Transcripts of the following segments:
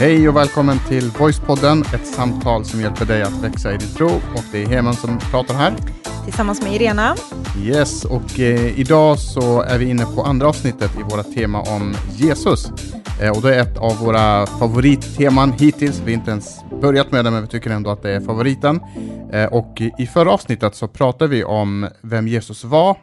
Hej och välkommen till Voicepodden, ett samtal som hjälper dig att växa i din tro. Och det är Heman som pratar här. Tillsammans med Irena. Yes, och eh, idag så är vi inne på andra avsnittet i våra tema om Jesus. Eh, och det är ett av våra favoritteman hittills. Vi har inte ens börjat med det, men vi tycker ändå att det är favoriten. Eh, och i förra avsnittet så pratade vi om vem Jesus var.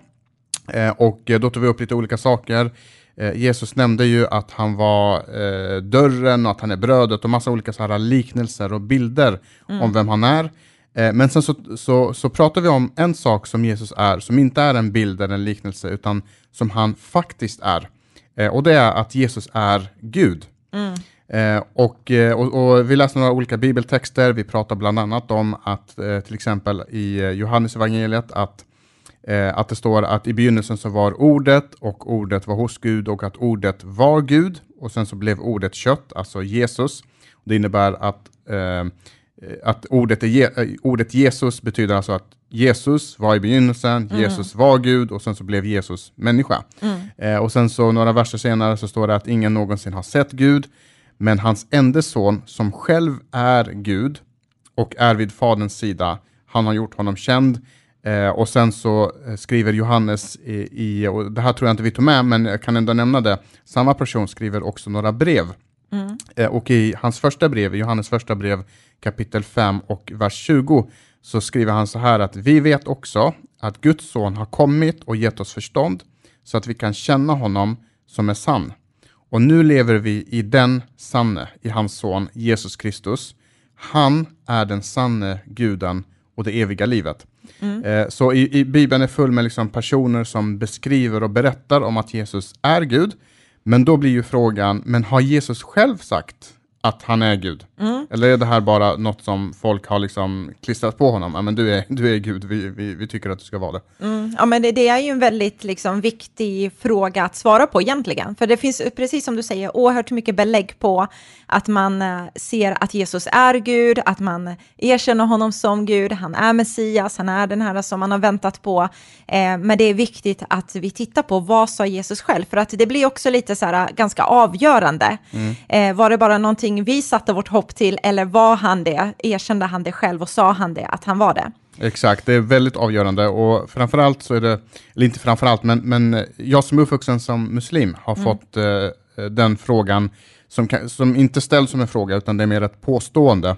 Eh, och då tog vi upp lite olika saker. Eh, Jesus nämnde ju att han var eh, dörren och att han är brödet och massa olika så här liknelser och bilder mm. om vem han är. Eh, men sen så, så, så pratar vi om en sak som Jesus är, som inte är en bild eller en liknelse, utan som han faktiskt är. Eh, och det är att Jesus är Gud. Mm. Eh, och, eh, och, och, vi läser några olika bibeltexter, vi pratar bland annat om att till exempel i Johannes evangeliet att Eh, att det står att i begynnelsen så var ordet och ordet var hos Gud och att ordet var Gud och sen så blev ordet kött, alltså Jesus. Det innebär att, eh, att ordet, är, eh, ordet Jesus betyder alltså att Jesus var i begynnelsen, mm. Jesus var Gud och sen så blev Jesus människa. Mm. Eh, och sen så några verser senare så står det att ingen någonsin har sett Gud, men hans enda son som själv är Gud och är vid faderns sida, han har gjort honom känd Eh, och sen så eh, skriver Johannes i, i, och det här tror jag inte vi tog med, men jag kan ändå nämna det, samma person skriver också några brev. Mm. Eh, och i hans första brev, Johannes första brev, kapitel 5 och vers 20, så skriver han så här att vi vet också att Guds son har kommit och gett oss förstånd, så att vi kan känna honom som är sann. Och nu lever vi i den sanne, i hans son Jesus Kristus. Han är den sanne guden och det eviga livet. Mm. Eh, så i, i, Bibeln är full med liksom personer som beskriver och berättar om att Jesus är Gud. Men då blir ju frågan, men har Jesus själv sagt att han är Gud? Mm. Eller är det här bara något som folk har liksom klistrat på honom? Ja, men du är, du är Gud, vi, vi, vi tycker att du ska vara det. Mm. Ja, men det, det, är ju en väldigt liksom, viktig fråga att svara på egentligen. För det finns, precis som du säger, oerhört mycket belägg på att man äh, ser att Jesus är Gud, att man erkänner honom som Gud, han är Messias, han är den här som man har väntat på. Eh, men det är viktigt att vi tittar på vad sa Jesus själv, för att det blir också lite så här ganska avgörande. Mm. Eh, var det bara någonting vi satte vårt hopp till, eller var han det? Erkände han det själv och sa han det, att han var det? Exakt, det är väldigt avgörande och framförallt så är det, eller inte framförallt, men, men jag som är uppvuxen som muslim har mm. fått eh, den frågan som, som inte ställs som en fråga utan det är mer ett påstående.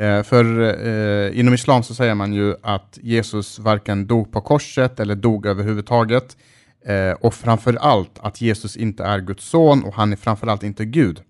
Eh, för eh, inom islam så säger man ju att Jesus varken dog på korset eller dog överhuvudtaget. Eh, och framför allt att Jesus inte är Guds son och han är framförallt inte Gud.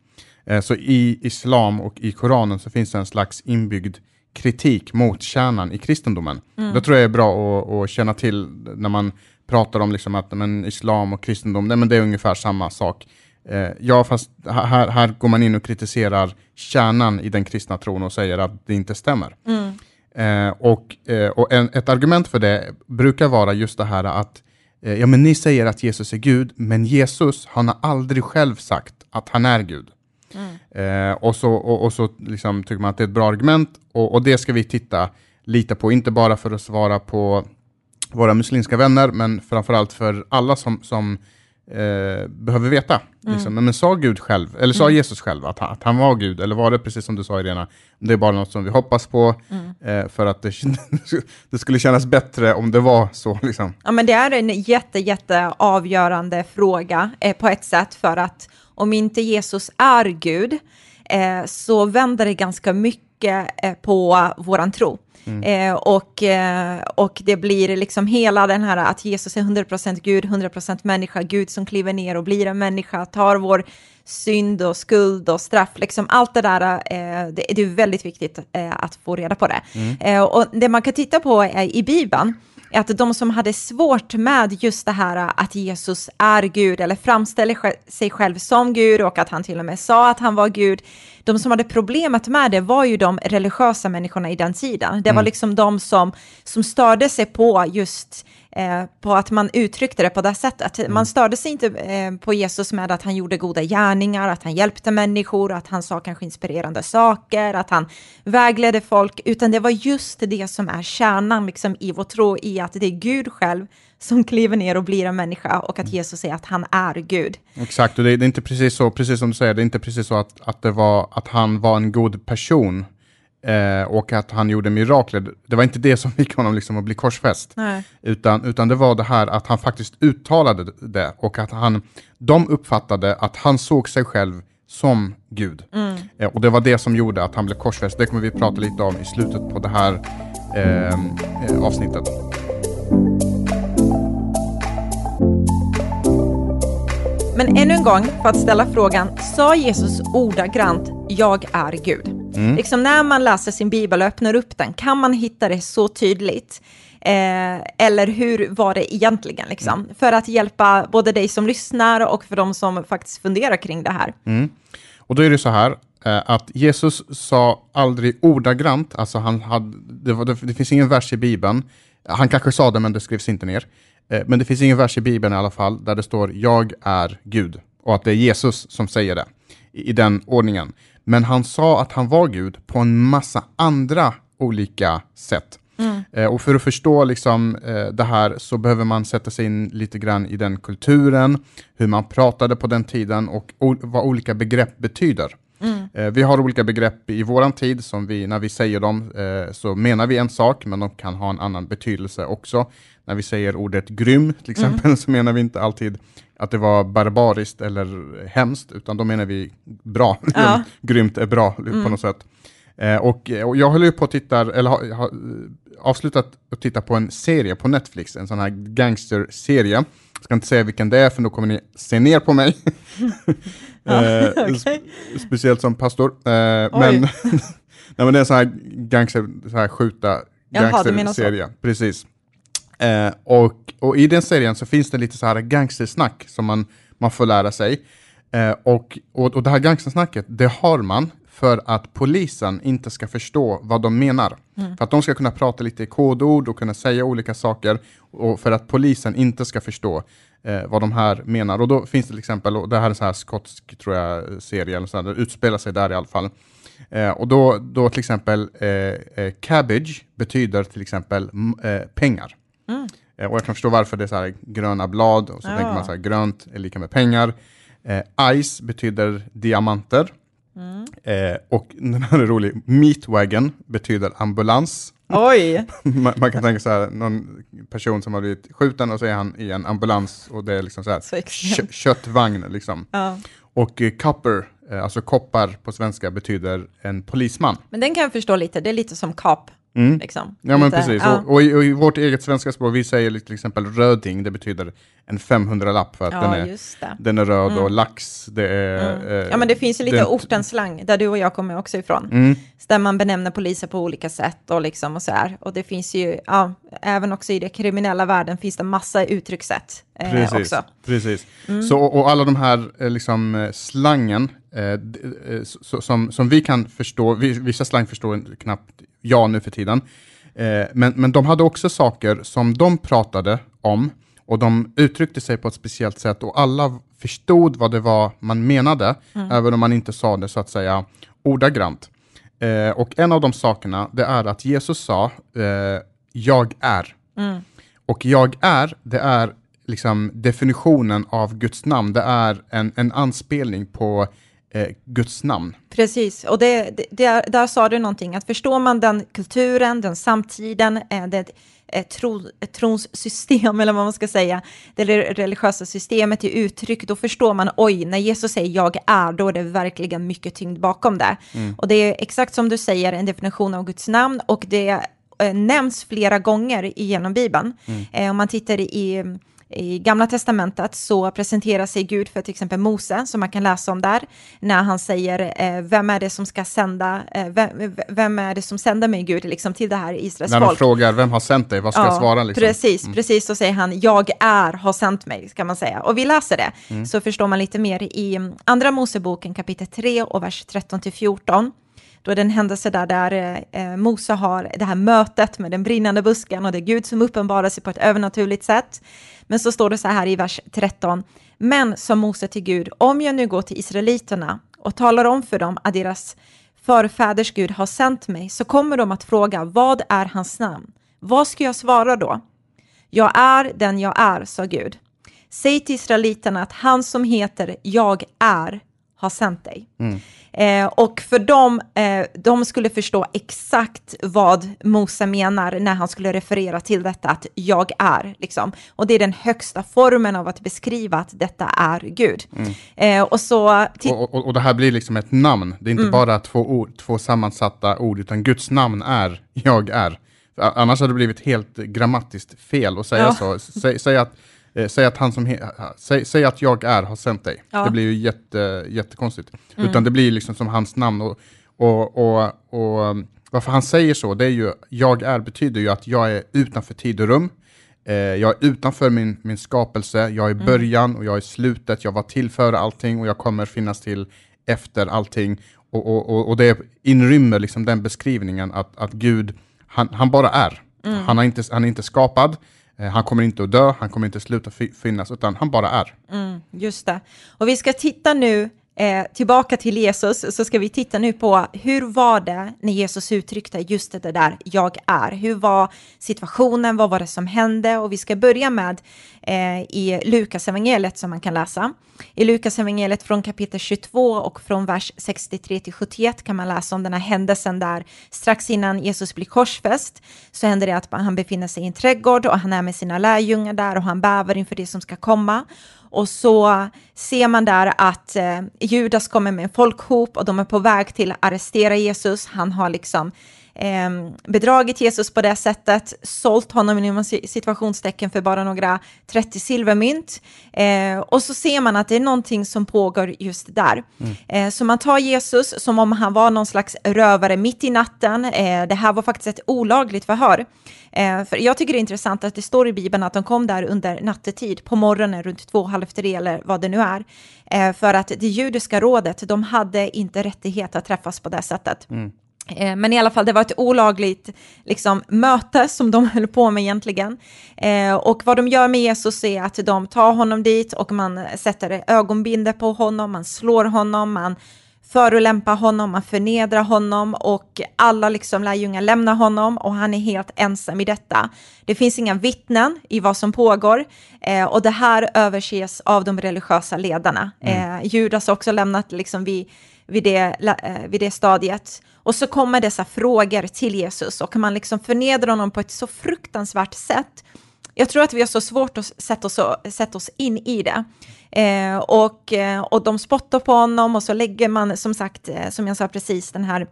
Eh, så i islam och i Koranen så finns det en slags inbyggd kritik mot kärnan i kristendomen. Mm. Det tror jag är bra att, att, känna till när man pratar om liksom att men, islam och kristendom, nej, men det är ungefär samma sak. Eh, ja, fast här, här går man in och kritiserar kärnan i den kristna tron och säger att det inte stämmer. Mm. Eh, och eh, och en, ett argument för det brukar vara just det här att eh, ja, men ni säger att Jesus är Gud, men Jesus han har aldrig själv sagt att han är Gud. Mm. Eh, och så, och, och så liksom tycker man att det är ett bra argument och, och, det ska vi titta lite på, inte bara för att svara på våra muslimska vänner, men framförallt för alla som, som eh, behöver veta. Mm. Liksom. Men, sa Gud själv, eller sa mm. Jesus själv att han, att han var Gud, eller var det precis som du sa Irena, det är bara något som vi hoppas på, mm. eh, för att det, det, skulle kännas bättre om det var så. Liksom. Ja, men det är en jätte, jätte avgörande fråga eh, på ett sätt, för att om inte Jesus är Gud, eh, så vänder det ganska mycket eh, på våran tro. Mm. Eh, och, eh, och det blir liksom hela den här att Jesus är 100% Gud, 100% människa, Gud som kliver ner och blir en människa, tar vår synd och skuld och straff, liksom allt det där, eh, det, det, är väldigt viktigt eh, att få reda på det. Mm. Eh, och det man kan titta på i Bibeln, att de som hade svårt med just det här att Jesus är Gud eller framställer sig själv som Gud och att han till och med sa att han var Gud, de som hade problemet med det var ju de religiösa människorna i den tiden. Det var mm. liksom de som, som störde sig på just eh, på att man uttryckte det på det sättet. Mm. Man störde sig inte eh, på Jesus med att han gjorde goda gärningar, att han hjälpte människor, att han sa kanske inspirerande saker, att han vägledde folk, utan det var just det som är kärnan liksom, i vår tro, i att det är Gud själv som kliver ner och blir en människa och att Jesus säger att han är Gud. Exakt, och det är, det är inte precis så, precis som du säger, det är inte precis så att, att, det var, att han var en god person eh, och att han gjorde mirakler. Det var inte det som fick honom liksom att bli korsfäst. Nej. Utan, utan det var det här att han faktiskt uttalade det och att han, de uppfattade att han såg sig själv som Gud. Eh, och det var det som gjorde att han blev korsfäst. Det kommer vi prata lite om i slutet på det här eh, eh, avsnittet. Men ännu en gång, för att ställa frågan, sa Jesus ordagrant “Jag är Gud”? Liksom när man läser sin bibel och öppnar upp den, kan man hitta det så tydligt? Eh, eller hur var det egentligen? Liksom? För att hjälpa både dig som lyssnar och för de som faktiskt funderar kring det här. Och då är det så här eh, att Jesus sa aldrig ordagrant, alltså han hade, det, var, det, finns ingen vers i Bibeln, han kanske sa det men det skrivs inte ner, men det finns ingen vers i Bibeln i alla fall där det står jag är Gud och att det är Jesus som säger det i, den ordningen. Men han sa att han var Gud på en massa andra olika sätt. Eh, och för att förstå liksom, eh, det här så behöver man sätta sig in lite grann i den kulturen, hur man pratade på den tiden och vad olika begrepp betyder. Eh, vi har olika begrepp i våran tid som vi, när vi säger dem eh, så menar vi en sak men de kan ha en annan betydelse också. När vi säger ordet grym till exempel så menar vi inte alltid att det var barbariskt eller hemskt utan då menar vi bra. Ja. Grymt är bra på något sätt. Eh, och, och jag håller ju på att titta, eller har ha, avslutat att titta på en serie på Netflix, en sån här gangsterserie. Jag ska inte säga vilken det är för då kommer ni se ner på mig. eh, okej. spe- speciellt som pastor. Eh, men, nej, men det är en sån här gangster, så här skjuta gangsterserie. Precis. Eh, och, och i den serien så finns det lite så här gangstersnack som man, man får lära sig. Eh, och, och, och det här gangstersnacket, det har man för att polisen inte ska förstå vad de menar. För att de ska kunna prata lite i kodord och kunna säga olika saker och för att polisen inte ska förstå eh, vad de här menar. Och då finns det till exempel, och det här är så här skotsk tror jag, serie, eller så här, det utspelar sig där i alla fall. Eh, och då, då till exempel eh, eh, cabbage betyder till exempel m- pengar. Eh, och jag kan förstå varför det är så här gröna blad och så Ja. tänker man så här grönt är lika med pengar. Eh, ice betyder diamanter. Eh, och den här är rolig, meatwagon betyder ambulans. Oj! man, man kan tänka så här, någon person som har blivit skjuten och så är han i en ambulans och det är liksom så här Så kö- köttvagn liksom. Ja. Och eh, copper, eh, alltså koppar på svenska betyder en polisman. Men den kan jag förstå lite, det är lite som kap. Mm. Liksom. Ja men lite, precis, ja. och, och, i, och i vårt eget svenska språk, vi säger till exempel röding, det betyder en 500-lapp för att den, Ja, är, just det. den är röd och lax, det är... eh, Ja, men det finns ju lite den- ortens slang, där du och jag kommer också ifrån. Mm. Där man benämner poliser på olika sätt och liksom och så här. Och det finns ju, ja, även också i det kriminella världen finns det massa uttryckssätt eh, Precis, också. precis. Så, och alla de här eh, liksom, eh, slangen eh, eh, så, som, som vi kan förstå, vi, vissa slang förstår knappt jag nu för tiden, eh, men, men de hade också saker som de pratade om och de uttryckte sig på ett speciellt sätt och alla förstod vad det var man menade, även om man inte sa det så att säga ordagrant. Eh, och en av de sakerna, det är att Jesus sa, eh, jag är. Och jag är, det är liksom definitionen av Guds namn. Det är en, en anspelning på eh, Guds namn. Precis, och det, det, där, där sa du någonting, att förstår man den kulturen, den samtiden, eh, det eh, tro, trons system, eller vad man ska säga, det re- religiösa systemet i uttryck, då förstår man, oj, när Jesus säger jag är, då är det verkligen mycket tyngd bakom det. Och det är exakt som du säger, en definition av Guds namn, och det eh, nämns flera gånger genom Bibeln. Eh, om man tittar i i Gamla Testamentet så presenterar sig Gud för till exempel Mose, som man kan läsa om där, när han säger eh, vem är det som ska sända, eh, vem, vem är det som sänder mig Gud liksom, till det här Israels När de folk. frågar vem har sänt dig, vad ska jag svara? Liksom? Precis, precis, så säger han jag är, har sänt mig, ska man säga. Och vi läser det, Mm. så förstår man lite mer i mm, Andra Moseboken kapitel 3 och vers 13 till 14. Då är det en händelse där, där eh, Mose har det här mötet med den brinnande busken och det är Gud som uppenbarar sig på ett övernaturligt sätt. Men så står det så här i vers 13. Men som Mose till Gud, om jag nu går till Israeliterna och talar om för dem att deras förfäders Gud har sänt mig, så kommer de att fråga, vad är hans namn? Vad ska jag svara då? Jag är den jag är, sa Gud. Säg till israeliterna att han som heter Jag är har sänt dig. Mm. Eh, och för dem, eh, de skulle förstå exakt vad Mose menar när han skulle referera till detta, att jag är. Liksom. Och det är den högsta formen av att beskriva att detta är Gud. Mm. Eh, och, så och, och, och, det här blir liksom ett namn, det är inte Mm. bara två, ord, två sammansatta ord, utan Guds namn är jag är. Annars hade det blivit helt grammatiskt fel att säga Ja. så. Säg, säg att Eh, säg, att han som säg, säg att jag är har sänt dig. Ja. Det blir ju jätte, jättekonstigt. Mm. Utan det blir liksom som hans namn. Och, och, och, och varför han säger så, det är ju, jag är betyder ju att jag är utanför tid och rum. Eh, jag är utanför min, min skapelse, jag är Mm. början och jag är slutet, jag var till före allting och jag kommer finnas till efter allting. Och, och, och, och det inrymmer liksom den beskrivningen att, att Gud, han, han bara är. Mm. Han, har inte, han är inte skapad, Eh, han kommer inte att dö, han kommer inte sluta finnas, utan han bara är. Mm, just det. Och vi ska titta nu eh, tillbaka till Jesus, så ska vi titta nu på hur var det när Jesus uttryckte just det där jag är? Hur var situationen? Vad var det som hände? Och vi ska börja med eh, i Lukas evangeliet som man kan läsa. I Lukas evangeliet från kapitel 22 och från vers 63 till 71 kan man läsa om den här händelsen där strax innan Jesus blir korsfäst så händer det att han befinner sig i en trädgård och han är med sina lärjungar där och han bävar inför det som ska komma. Och så ser man där att eh, Judas kommer med en folkhop och de är på väg till att arrestera Jesus. Han har liksom eh, bedragit Jesus på det sättet, sålt honom inom situationstecken för bara några 30 silvermynt. Eh, och så ser man att det är någonting som pågår just där. Eh, så man tar Jesus som om han var någon slags rövare mitt i natten. Eh, det här var faktiskt ett olagligt förhör. Eh, för jag tycker det är intressant att det står i Bibeln att de kom där under nattetid, på morgonen runt två, halv tre eller vad det nu är. Eh, för att det judiska rådet, de hade inte rättighet att träffas på det sättet. Eh, Men i alla fall, det var ett olagligt liksom, möte som de höll på med egentligen. Eh, och vad de gör med Jesus är att de tar honom dit och man sätter ögonbindel på honom, man slår honom, man förolämpar honom, man förnedrar honom och alla liksom lärjungar lämnar honom och han är helt ensam i detta. Det finns inga vittnen i vad som pågår eh, och det här överses av de religiösa ledarna. Eh, Judas har också lämnat liksom vid, vid, det, eh, vid det stadiet. Och så kommer dessa frågor till Jesus och man liksom förnedrar honom på ett så fruktansvärt sätt. Jag tror att vi har så svårt att sätta oss, sätta oss in i det. Eh, och, eh, och de spottar på honom och så lägger man, som sagt, eh, som jag sa precis, den här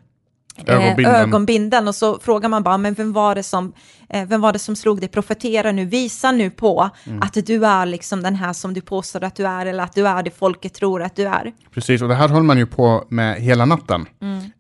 Ögonbindeln. ögonbindeln och så frågar man bara, men vem var det som, eh, vem var det som slog dig? Profetera nu, visa nu på att du är liksom den här som du påstår att du är eller att du är det folket tror att du är. Precis, och det här höll man ju på med hela natten.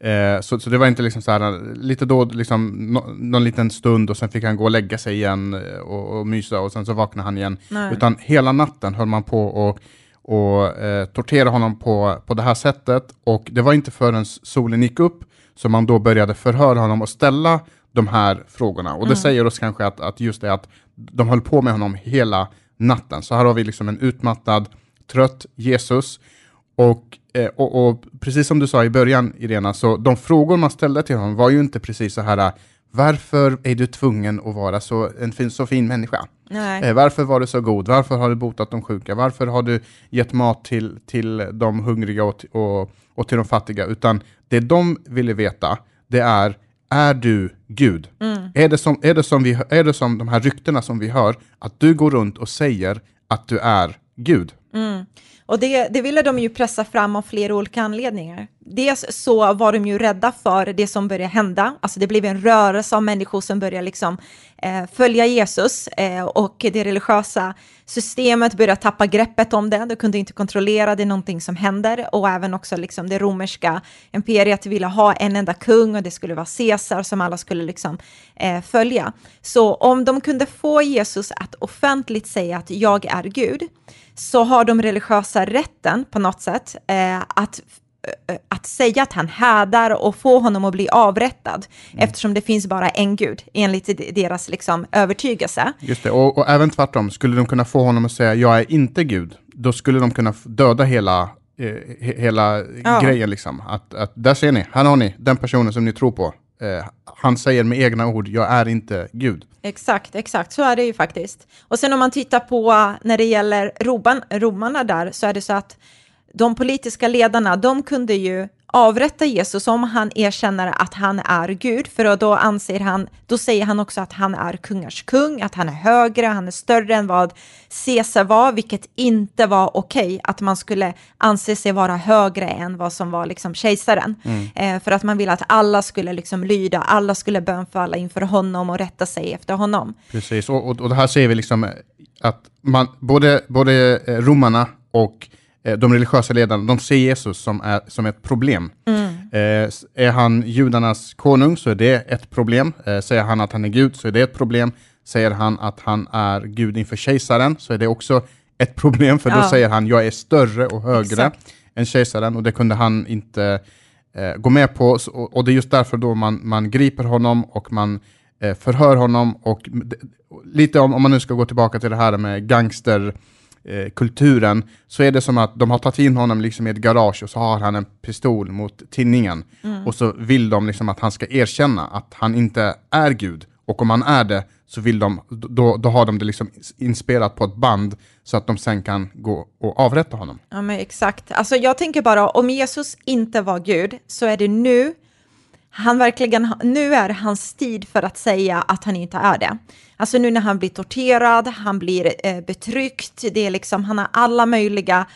Eh, så, så det var inte liksom så här, lite då, liksom, no, någon liten stund och sen fick han gå och lägga sig igen eh, och, och mysa och sen så vaknade han igen. Nej. Utan hela natten höll man på och, och eh, tortera honom på, på det här sättet. Och det var inte förrän solen gick upp som man då började förhöra honom och ställa de här frågorna. Och det säger oss kanske att, att just det att de höll på med honom hela natten. Så här har vi liksom en utmattad, trött Jesus. Och, eh, och, och precis som du sa i början, Irena, så de frågor man ställde till honom var ju inte precis så här, varför är du tvungen att vara så, en fin, så fin människa? Nej. Eh, varför var du så god? Varför har du botat de sjuka? Varför har du gett mat till, till de hungriga och, och, och till de fattiga? Utan det de ville veta, det är, är du Gud? Är, det som, är, det som vi, är det som de här ryktena som vi hör, att du går runt och säger att du är Gud? Och det, det ville de ju pressa fram av flera olika anledningar. Dels så var de ju rädda för det som började hända. Alltså det blev en rörelse av människor som började liksom, eh, följa Jesus eh, och det religiösa systemet började tappa greppet om det. De kunde inte kontrollera det, är någonting som händer. Och även också liksom det romerska imperiet ville ha en enda kung och det skulle vara Caesar som alla skulle liksom, eh, följa. Så om de kunde få Jesus att offentligt säga att jag är Gud, så har de religiösa rätten på något sätt eh, att, att säga att han hädar och få honom att bli avrättad, eftersom det finns bara en gud, enligt de- deras liksom, övertygelse. Just det, och, och även tvärtom, skulle de kunna få honom att säga jag är inte Gud, då skulle de kunna döda hela, eh, he, hela Ja. grejen. Liksom. Att, att, där ser ni, här har ni den personen som ni tror på. eh, han säger med egna ord, jag är inte Gud. Exakt, exakt, så är det ju faktiskt. Och sen om man tittar på när det gäller roman, romarna där, så är det så att de politiska ledarna, de kunde ju avrätta Jesus om han erkänner att han är Gud, för då anser han, då säger han också att han är kungars kung, att han är högre, han är större än vad Caesar var, vilket inte var okej, okay, att man skulle anse sig vara högre än vad som var liksom kejsaren, mm. eh, för att man ville att alla skulle liksom lyda, alla skulle bönfalla inför honom och rätta sig efter honom. Precis, och, och, och det här ser vi liksom att man, både, både eh, romarna och Eh, de religiösa ledarna, de ser Jesus som, är, som ett problem. Mm. Eh, är han judarnas konung så är det ett problem. Eh, säger han att han är Gud så är det ett problem. Säger han att han är Gud inför kejsaren så är det också ett problem, för då ja. säger han jag är större och högre Exakt. än kejsaren och det kunde han inte eh, gå med på. Och, och, det är just därför då man, man griper honom och man eh, förhör honom. Och lite om, om man nu ska gå tillbaka till det här med gangster eh, kulturen så är det som att de har tagit in honom liksom i ett garage och så har han en pistol mot tinningen. Mm. Och så vill de liksom att han ska erkänna att han inte är Gud. Och om han är det så vill de, då, då har de det liksom inspelat på ett band så att de sen kan gå och avrätta honom. Ja men exakt. Alltså jag tänker bara om Jesus inte var Gud så är det nu han verkligen, nu är hans tid för att säga att han inte är det. Alltså nu när han blir torterad, han blir eh, betryckt, det är liksom, han har alla möjliga Eh,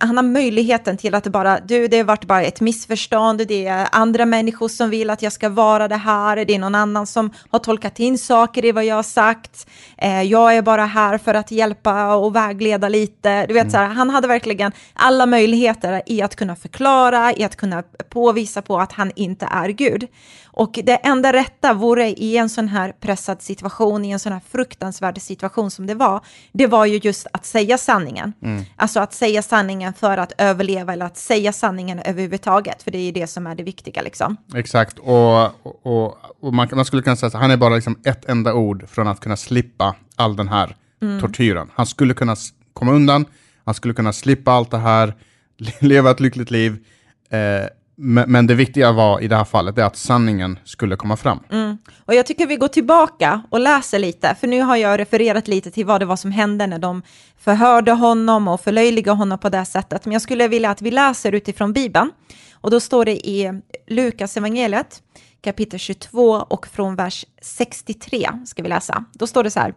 han har möjligheten till att bara, du, det har varit bara ett missförstånd, det är andra människor som vill att jag ska vara det här, det är någon annan som har tolkat in saker i vad jag har sagt, eh, jag är bara här för att hjälpa och vägleda lite. Du vet, mm. så här, han hade verkligen alla möjligheter i att kunna förklara, i att kunna påvisa på att han inte är Gud. Och det enda rätta vore i en sån här pressad situation, i en sån här fruktansvärd situation som det var, det var ju just att säga sanningen. Mm. Alltså att säga sanningen för att överleva eller att säga sanningen överhuvudtaget, för det är ju det som är det viktiga liksom. Exakt, och, och, och man, man, skulle kunna säga att han är bara liksom ett enda ord från att kunna slippa all den här mm. tortyren. Han skulle kunna komma undan, han skulle kunna slippa allt det här, leva ett lyckligt liv, eh, men, det viktiga var i det här fallet är att sanningen skulle komma fram. Mm. Och jag tycker vi går tillbaka och läser lite, för nu har jag refererat lite till vad det var som hände när de förhörde honom och förlöjligade honom på det sättet. Men jag skulle vilja att vi läser utifrån Bibeln. Och då står det i Lukas evangeliet kapitel 22 och från vers 63 ska vi läsa. Då står det så här.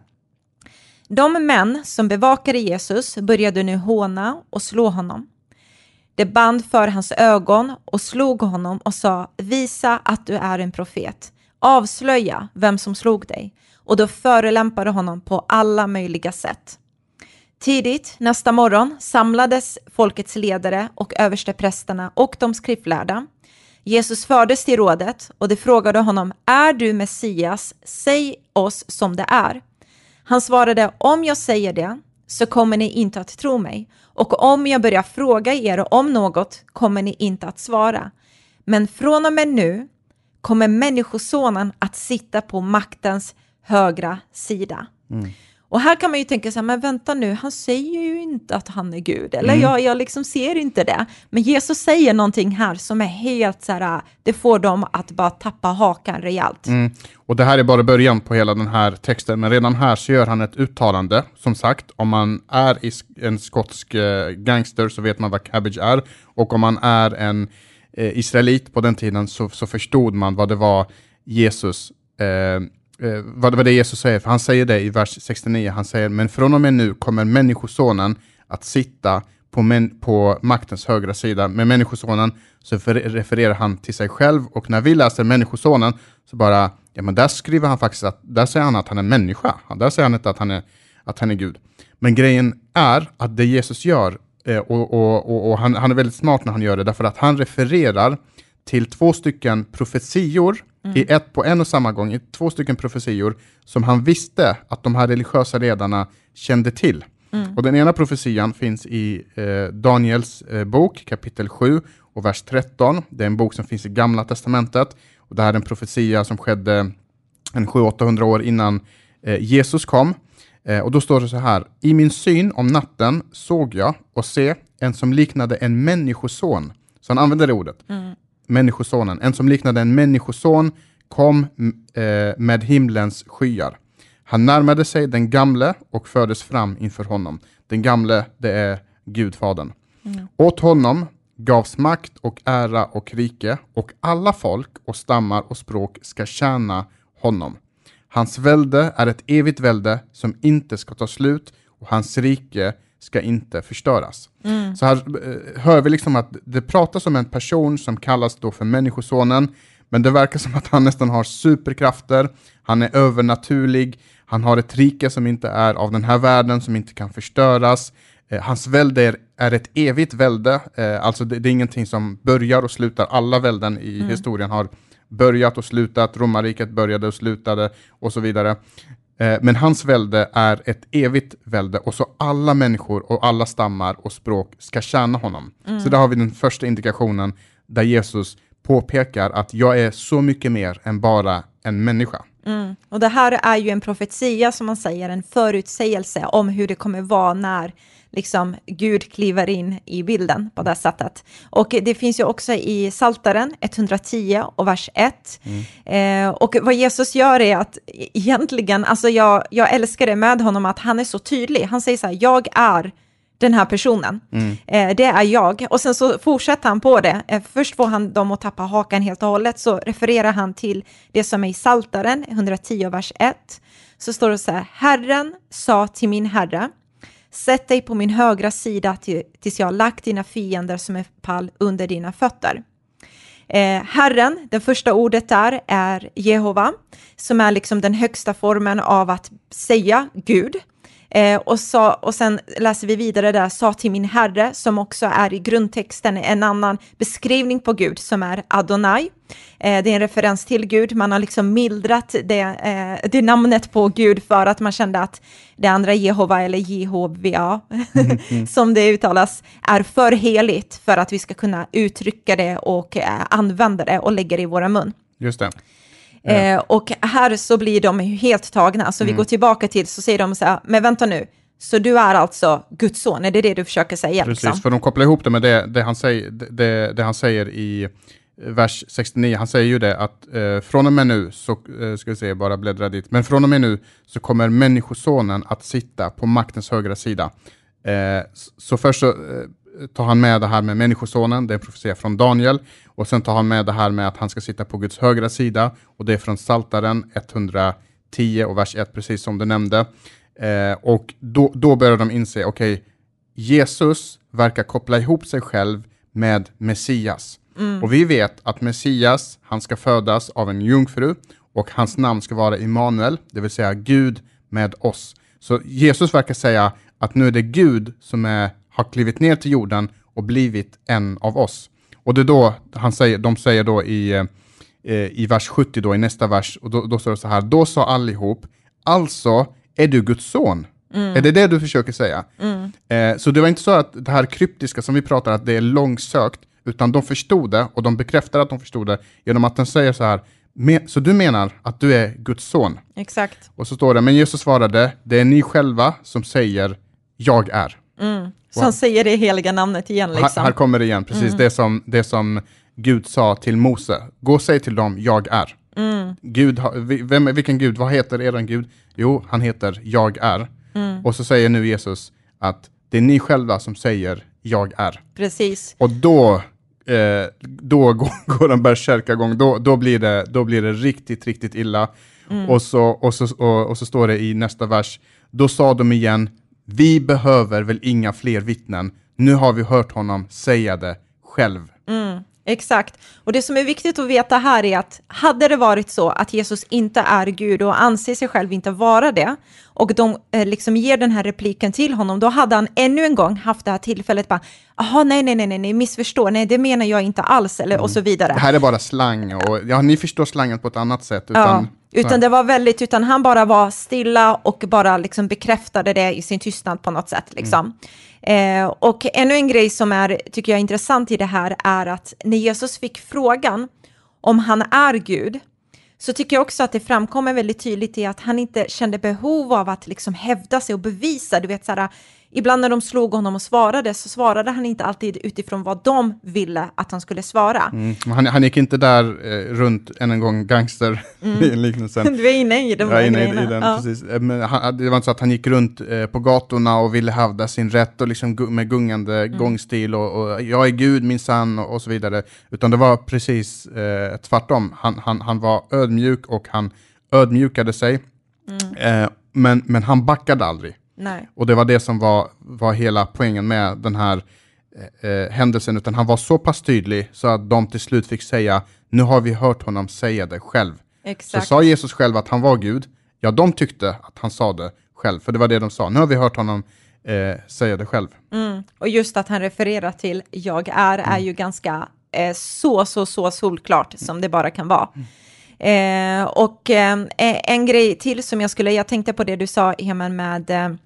De män som bevakade Jesus började nu håna och slå honom. Det band för hans ögon och slog honom och sa, visa att du är en profet. Avslöja vem som slog dig. Och då förelämpade honom på alla möjliga sätt. Tidigt nästa morgon samlades folkets ledare och översteprästerna och de skriftlärda. Jesus fördes till rådet och de frågade honom, är du Messias? Säg oss som det är. Han svarade, om jag säger det så kommer ni inte att tro mig. Och om jag börjar fråga er om något kommer ni inte att svara. Men från och med nu kommer Människosonen att sitta på maktens högra sida. Mm. Och här kan man ju tänka så här, men vänta nu, han säger ju inte att han är Gud, eller mm. jag, jag liksom ser inte det. Men Jesus säger någonting här som är helt så här, det får dem att bara tappa hakan rejält. Mm. Och det här är bara början på hela den här texten, men redan här så gör han ett uttalande. Som sagt, om man är en skotsk eh, gangster så vet man vad cabbage är, och om man är en eh, israelit på den tiden så, så förstod man vad det var Jesus eh, eh, vad, vad det Jesus säger, för han säger det i vers 69, han säger, men från och med nu kommer Människosonen att sitta på, men, på maktens högra sida. Med Människosonen så refererar han till sig själv och när vi läser Människosonen så bara, ja men där skriver han faktiskt att, där säger han att han är människa. Där säger han inte att han är, att han är Gud. Men grejen är att det Jesus gör, eh, och, och, och, och han, han, är väldigt smart när han gör det, därför att han refererar till två stycken profetior mm. i ett på en och samma gång, i två stycken profetior som han visste att de här religiösa ledarna kände till. Mm. Och den ena profetian finns i eh, Daniels eh, bok, kapitel 7 och vers 13. Det är en bok som finns i Gamla Testamentet. Och det här är en profetia som skedde en 700-800 år innan eh, Jesus kom. Eh, och då står det så här. I min syn om natten såg jag och se en som liknade en människoson. Så han använder det ordet. Mm Människosonen. En som liknade en människoson kom eh, med himlens skyar. Han närmade sig den gamle och fördes fram inför honom. Den gamle, det är Gudfadern. Mm. Åt honom gavs makt och ära och rike och alla folk och stammar och språk ska tjäna honom. Hans välde är ett evigt välde som inte ska ta slut och hans rike ska inte förstöras. Mm. Så här eh, hör vi liksom att det pratas om en person som kallas då för Människosonen, men det verkar som att han nästan har superkrafter, han är övernaturlig, han har ett rike som inte är av den här världen, som inte kan förstöras. Eh, hans välde är, är, ett evigt välde, eh, alltså det, det, är ingenting som börjar och slutar. Alla välden i mm. historien har börjat och slutat, romarriket började och slutade och så vidare. Eh, men hans välde är ett evigt välde och så alla människor och alla stammar och språk ska tjäna honom. Mm. Så där har vi den första indikationen där Jesus påpekar att jag är så mycket mer än bara en människa. Mm. Och det här är ju en profetia som man säger, en förutsägelse om hur det kommer vara när liksom Gud kliver in i bilden på det sättet. Och det finns ju också i Saltaren 110 och vers 1. Mm. Eh, och vad Jesus gör är att egentligen, alltså jag, jag älskar det med honom, att han är så tydlig. Han säger så här, jag är den här personen. Mm. Eh, det är jag. Och sen så fortsätter han på det. Eh, först får han dem att tappa hakan helt och hållet, så refererar han till det som är i Saltaren 110 vers 1. Så står det så här, Herren sa till min herre, sätt dig på min högra sida tills jag har lagt dina fiender som en pall under dina fötter. Eh, Herren, det första ordet där är Jehova, som är liksom den högsta formen av att säga Gud. Eh, och, sa, och sen läser vi vidare där, sa till min herre, som också är i grundtexten en annan beskrivning på Gud, som är Adonai. Eh, det är en referens till Gud, man har liksom mildrat det, eh, det namnet på Gud för att man kände att det andra Jehova eller mm, mm. som det uttalas, är för heligt för att vi ska kunna uttrycka det och eh, använda det och lägga det i våra mun. Just det. Eh, och här så blir de helt tagna, så mm. vi går tillbaka till, så säger de så här, men vänta nu, så du är alltså Guds son, är det det du försöker säga? Precis, liksom? för de kopplar ihop det med det, det, han, säger, det, det han säger i vers 69, han säger ju det att eh, från och med nu, så eh, ska vi se, bara bläddra dit, men från och med nu så kommer människosonen att sitta på maktens högra sida. Eh, så först så eh, tar han med det här med människosonen, det är en profetia från Daniel, och sen tar han med det här med att han ska sitta på Guds högra sida, och det är från Saltaren 110 och vers 1, precis som du nämnde. Eh, och då, då börjar de inse, okej, okay, Jesus verkar koppla ihop sig själv med Messias. Mm. Och vi vet att Messias, han ska födas av en jungfru och hans namn ska vara Immanuel, det vill säga Gud med oss. Så Jesus verkar säga att nu är det Gud som är, har klivit ner till jorden och blivit en av oss. Och det är då han säger, de säger då i, eh, i vers 70, då, i nästa vers, och då, då står det så här, då sa allihop, alltså är du Guds son? Mm. Är det det du försöker säga? Mm. Eh, så det var inte så att det här kryptiska som vi pratar, att det är långsökt, utan de förstod det och de bekräftar att de förstod det genom att den säger så här, så du menar att du är Guds son? Exakt. Och så står det, men Jesus svarade, det är ni själva som säger, jag är. Mm. Som wow. säger det heliga namnet igen. Liksom. Här, här kommer det igen, precis mm. det, som, det som Gud sa till Mose. Gå och säg till dem, jag är. Mm. Gud, vem, vilken Gud, vad heter er Gud? Jo, han heter jag är. Mm. Och så säger nu Jesus att det är ni själva som säger jag är. Precis. Och då, eh, då går, går en bärsärkagång, då, då, blir det, då blir det riktigt, riktigt illa. Mm. Och, så, och, så, och, och, så står det i nästa vers, då sa de igen, vi behöver väl inga fler vittnen, nu har vi hört honom säga det själv. Mm. Exakt. Och det som är viktigt att veta här är att hade det varit så att Jesus inte är Gud och anser sig själv inte vara det, och de eh, liksom ger den här repliken till honom, då hade han ännu en gång haft det här tillfället bara, jaha, nej, nej, nej, nej, missförstå, nej, det menar jag inte alls, eller mm. och så vidare. Det här är bara slang, och ja, ni förstår slangen på ett annat sätt. Utan, ja, utan det var väldigt, utan han bara var stilla och bara liksom bekräftade det i sin tystnad på något sätt, liksom. Mm. Eh, och ännu en grej som är, tycker jag är intressant i det här är att när Jesus fick frågan om han är Gud, så tycker jag också att det framkommer väldigt tydligt i att han inte kände behov av att liksom hävda sig och bevisa, du vet så här, ibland när de slog honom och svarade så svarade han inte alltid utifrån vad de ville att han skulle svara. Mm. Han, han gick inte där eh, runt än en gång gangster mm. Du är inne i de ja, inne i, i den, ja. precis. Eh, men han, det var inte så att han gick runt eh, på gatorna och ville hävda sin rätt och liksom med gungande mm. gångstil och, och, jag är Gud min sann och, och, så vidare. Utan det var precis eh, tvärtom. Han, han, han var ödmjuk och han ödmjukade sig. Mm. Eh, men, men han backade aldrig. Nej. Och det var det som var, var hela poängen med den här eh, eh, händelsen, utan han var så pass tydlig så att de till slut fick säga, nu har vi hört honom säga det själv. Exakt. Så sa Jesus själv att han var Gud, ja de tyckte att han sa det själv, för det var det de sa, nu har vi hört honom eh, säga det själv. Mm. Och just att han refererar till jag är, mm. är ju ganska eh, så, så, så solklart som det bara kan vara. Mm. Eh, och eh, en grej till som jag skulle, jag tänkte på det du sa, Heman, med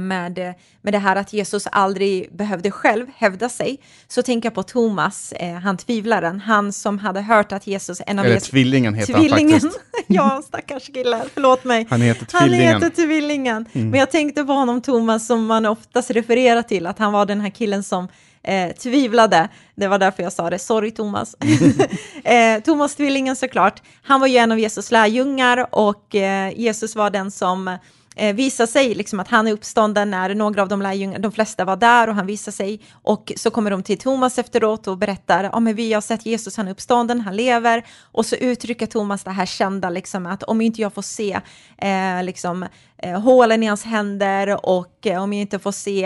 med, med det här att Jesus aldrig behövde själv hävda sig, så tänker jag på Thomas, eh, han tvivlaren, han som hade hört att Jesus... En av Eller Jesus, tvillingen heter tvillingen. han faktiskt. ja, stackars kille, förlåt mig. Han heter tvillingen. Han heter tvillingen. Mm. Men jag tänkte på honom, Thomas, som man oftast refererar till, att han var den här killen som eh, tvivlade. Det var därför jag sa det. Sorry Thomas. eh, Thomas tvillingen såklart. Han var ju en av Jesus lärjungar och eh, Jesus var den som eh, visar sig liksom att han är uppstånden när några av de lärjungarna, de flesta var där och han visar sig och så kommer de till Thomas efteråt och berättar, ja men vi har sett Jesus, han är uppstånden, han lever och så uttrycker Thomas det här kända liksom att om inte jag får se eh, liksom eh, hålen i hans händer och eh, om jag inte får se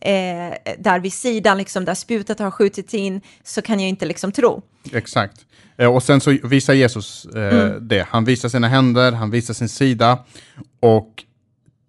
eh, där vid sidan, liksom, där spjutet har skjutits in, så kan jag inte liksom tro. Exakt. Eh, och sen så visar Jesus eh, mm. det. Han visar sina händer, han visar sin sida och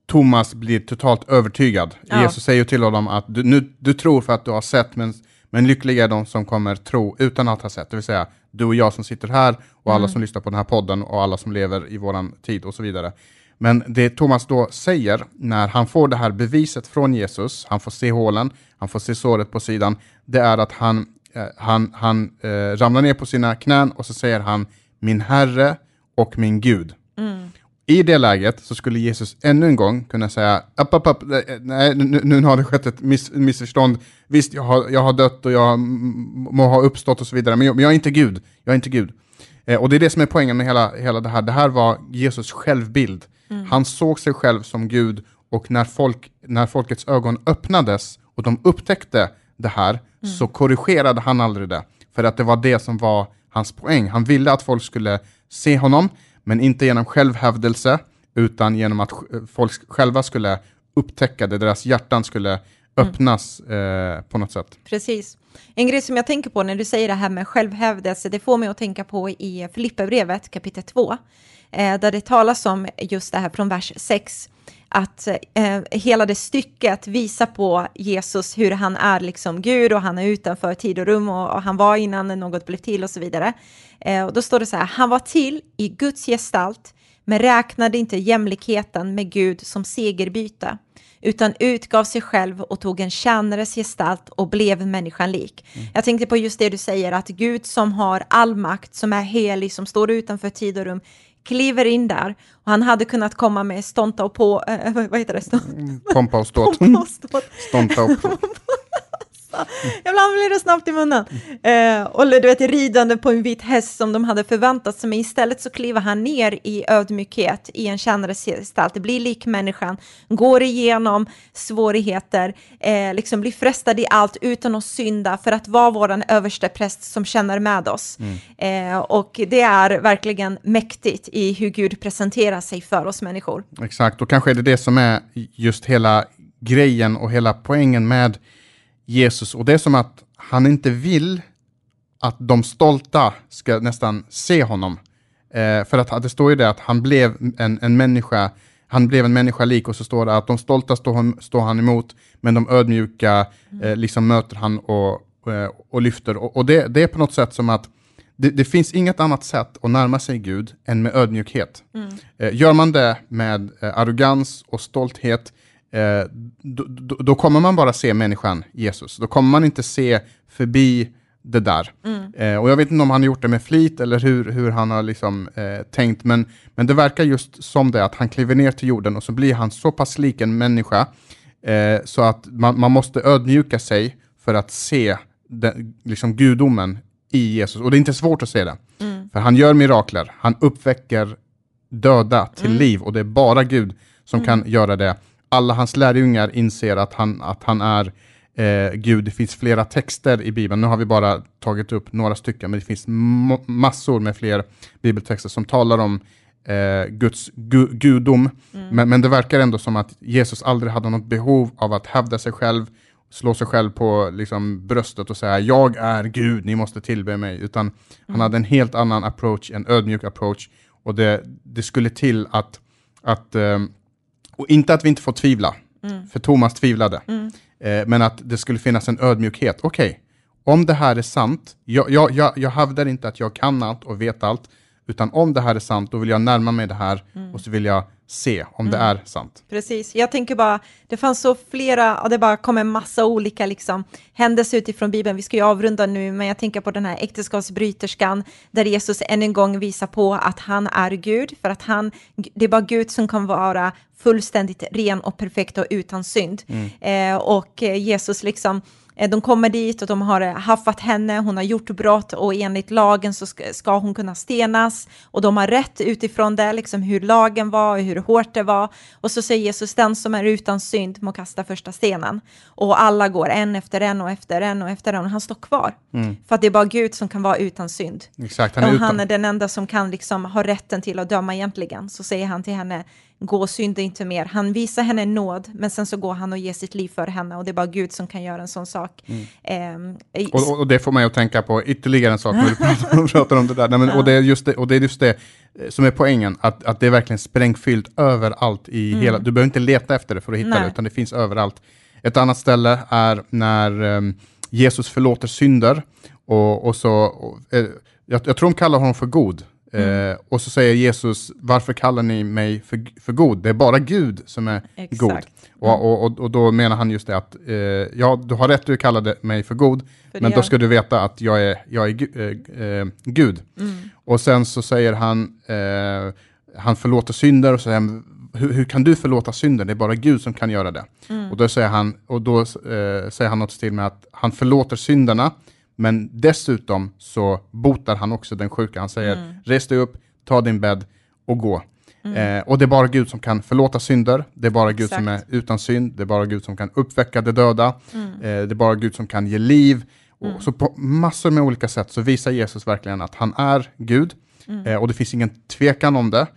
Thomas blir totalt övertygad. Ja. Jesus säger till honom att du, nu, du tror för att du har sett, men, men lyckliga är de som kommer tro utan att ha sett. Det vill säga du och jag som sitter här och alla mm. som lyssnar på den här podden och alla som lever i våran tid och så vidare. Men det Thomas då säger när han får det här beviset från Jesus, han får se hålen, han får se såret på sidan, det är att han, eh, han, han eh, ramlar ner på sina knän och så säger han min Herre och min Gud. Mm. I det läget så skulle Jesus ännu en gång kunna säga, upp, upp, upp, nej, nu, nu har det skett ett miss, missförstånd. Visst, jag har, jag har dött och jag må ha uppstått och så vidare, men jag, men jag är inte Gud. Jag är inte Gud. Eh, och det är det som är poängen med hela, hela det här. Det här var Jesus självbild. Mm. Han såg sig själv som Gud och när, folk, när folkets ögon öppnades och de upptäckte det här mm. så korrigerade han aldrig det. För att det var det som var hans poäng. Han ville att folk skulle se honom, men inte genom självhävdelse, utan genom att folk själva skulle upptäcka det, deras hjärtan skulle mm. öppnas mm. eh, på något sätt. Precis. En grej som jag tänker på när du säger det här med självhävdelse, det får mig att tänka på i Filipperbrevet kapitel 2 eh, där det talas om just det här från vers 6 att eh, hela det stycket visar på Jesus, hur han är liksom Gud och han är utanför tid och rum och, och han var innan något blev till och så vidare. Eh, och då står det så här, han var till i Guds gestalt, men räknade inte jämlikheten med Gud som segerbyte, utan utgav sig själv och tog en tjänares gestalt och blev människan lik. Mm. Jag tänkte på just det du säger, att Gud som har all makt, som är helig, som står utanför tid och rum, kliver in där och han hade kunnat komma med stånta och på, äh, vad heter det? Stånt? Mm, pompa och ståt. Pompa och ståt. Stånta och på. Ibland blir det snabbt i munnen. Eh, och du vet, ridande på en vit häst som de hade förväntat sig, men istället så kliver han ner i ödmjukhet i en tjänares gestalt. Det blir lik människan, går igenom svårigheter, eh, liksom blir frestad i allt utan att synda för att vara vår överste präst som känner med oss. Mm. Eh, och det är verkligen mäktigt i hur Gud presenterar sig för oss människor. Exakt, och kanske är det det som är just hela grejen och hela poängen med Jesus och det är som att han inte vill att de stolta ska nästan se honom. Eh, för att det står ju det att han blev en, en människa, han blev en människa lik och så står det att de stolta står han, står han emot, men de ödmjuka eh, liksom möter han och, eh, och lyfter. Och, och det, det, är på något sätt som att det, det, finns inget annat sätt att närma sig Gud än med ödmjukhet. Mm. Eh, gör man det med eh, arrogans och stolthet, eh, då, då, då, kommer man bara se människan Jesus. Då kommer man inte se förbi det där. Mm. Eh, och jag vet inte om han har gjort det med flit eller hur, hur han har liksom, eh, tänkt, men, men det verkar just som det att han kliver ner till jorden och så blir han så pass lik en människa Eh, så att man, man måste ödmjuka sig för att se den, liksom gudomen i Jesus. Och det är inte svårt att se det. Mm. För han gör mirakler, han uppväcker döda till Mm. liv och det är bara Gud som kan göra det. Alla hans lärjungar inser att han, att han är eh, Gud. Det finns flera texter i Bibeln. Nu har vi bara tagit upp några stycken, men det finns massor med fler bibeltexter som talar om eh, Guds gu gudom. Men, men det verkar ändå som att Jesus aldrig hade något behov av att hävda sig själv, slå sig själv på liksom, bröstet och säga jag är Gud, ni måste tillbe mig. Utan han hade en helt annan approach, en ödmjuk approach. Och det, det skulle till att, att ehm, och inte att vi inte får tvivla, för Thomas tvivlade. Eh, men att det skulle finnas en ödmjukhet. Okej, om det här är sant, jag, jag, jag, jag hävdar inte att jag kan allt och vet allt, utan om det här är sant, då vill jag närma mig det här och så vill jag se om det är sant. Precis, jag tänker bara, det fanns så flera, och det bara kom en massa olika liksom, händelser utifrån Bibeln. Vi ska ju avrunda nu, men jag tänker på den här äktenskapsbryterskan, där Jesus än en gång visar på att han är Gud, för att han, det är bara Gud som kan vara fullständigt ren och perfekt och utan synd. Eh, och Jesus liksom, de kommer dit och de har eh, haffat henne, hon har gjort brott och enligt lagen så ska, hon kunna stenas och de har rätt utifrån det, liksom hur lagen var och hur hårt det var. Och så säger Jesus, den som är utan synd må kasta första stenen. Och alla går en efter en och efter en och efter en och han står kvar. För att det är bara Gud som kan vara utan synd. Exakt, han är, utan. han är den enda som kan liksom ha rätten till att döma egentligen. Så säger han till henne, gå och synda inte mer. Han visar henne nåd, men sen så går han och ger sitt liv för henne och det är bara Gud som kan göra en sån sak. Ehm, i- Och, och, det får mig att tänka på ytterligare en sak när du pratar, pratar om det där. Nej, men, och, det är just det, och det är just det eh, som är poängen, att, att det är verkligen sprängfyllt överallt i hela, du behöver inte leta efter det för att hitta Nej. det, utan det finns överallt. Ett annat ställe är när ehm, Jesus förlåter synder, och, och så, och, eh, jag, jag tror de kallar honom för god. Eh, och så säger Jesus, varför kallar ni mig för, för god? Det är bara Gud som är Exakt. god. Och, och, och, och då menar han just det att, eh, ja, du har rätt att kalla det- mig för god, För men då ska du veta att jag är, jag är eh, eh, Gud. Och sen så säger han, eh, han förlåter synder och säger, han, hur, hur kan du förlåta synder? Det är bara Gud som kan göra det. Och då säger han, och då, eh, säger han något till med att han förlåter synderna, men dessutom så botar han också den sjuka. Han säger, res dig upp, ta din bädd och gå. Eh, och det är bara Gud som kan förlåta synder, det är bara Gud som är Exakt. utan synd, det är bara Gud som kan uppväcka det döda, eh, det är bara Gud som kan ge liv. Och Så på massor med olika sätt så visar Jesus verkligen att han är Gud, eh, och det finns ingen tvekan om det.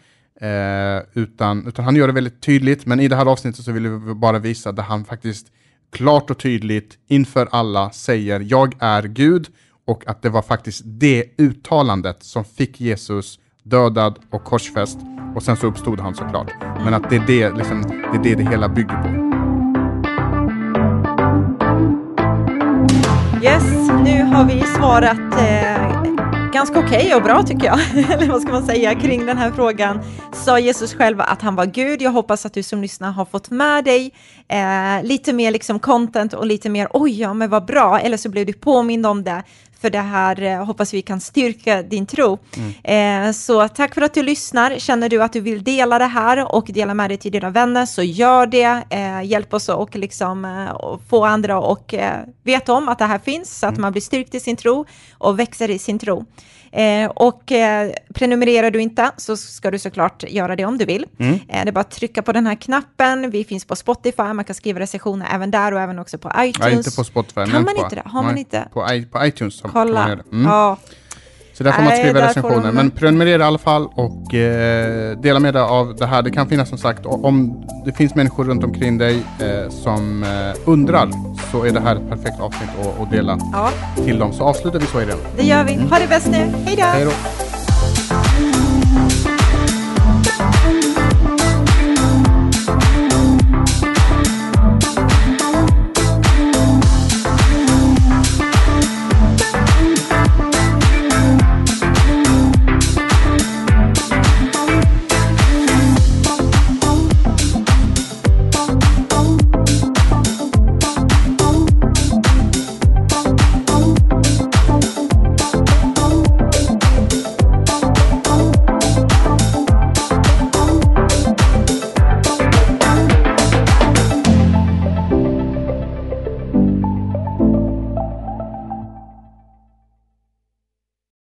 Eh, utan, utan han gör det väldigt tydligt, men i det här avsnittet så vill vi bara visa där han faktiskt klart och tydligt inför alla säger jag är Gud och att det var faktiskt det uttalandet som fick Jesus dödad och korsfäst och sen så uppstod han såklart. Men att det är det, liksom, det, är det, det hela bygger på. Yes, nu har vi svarat eh, ganska okej och bra tycker jag, eller vad ska man säga, kring den här frågan. Sa Jesus själv att han var Gud? Jag hoppas att du som lyssnar har fått med dig eh, lite mer liksom content och lite mer oj, ja men vad bra, eller så blev du påmind om det. För det här eh, hoppas vi kan styrka din tro. Eh, så tack för att du lyssnar. Känner du att du vill dela det här och dela med dig till dina vänner så gör det. Eh, hjälp oss och liksom eh, få andra och eh, veta om att det här finns så att man blir styrkt i sin tro och växer i sin tro. Eh, och eh, prenumererar du inte så ska du såklart göra det om du vill. Eh, det är bara att trycka på den här knappen. Vi finns på Spotify, man kan skriva recensioner även där och även också på iTunes. Nej, inte på Spotify. Kan man på, inte det? Har man inte? På, iTunes Kolla. Mm. Ja, Så där får man Nej, skriva får recensioner. de- Men prenumerera i alla fall och eh, dela med dig av det här. Det kan finnas som sagt, om det finns människor runt omkring dig eh, som eh, undrar så är det här ett perfekt avsnitt att, att dela ja, till dem. Så avslutar vi så i det. gör vi. Ha det bäst nu. Hej då!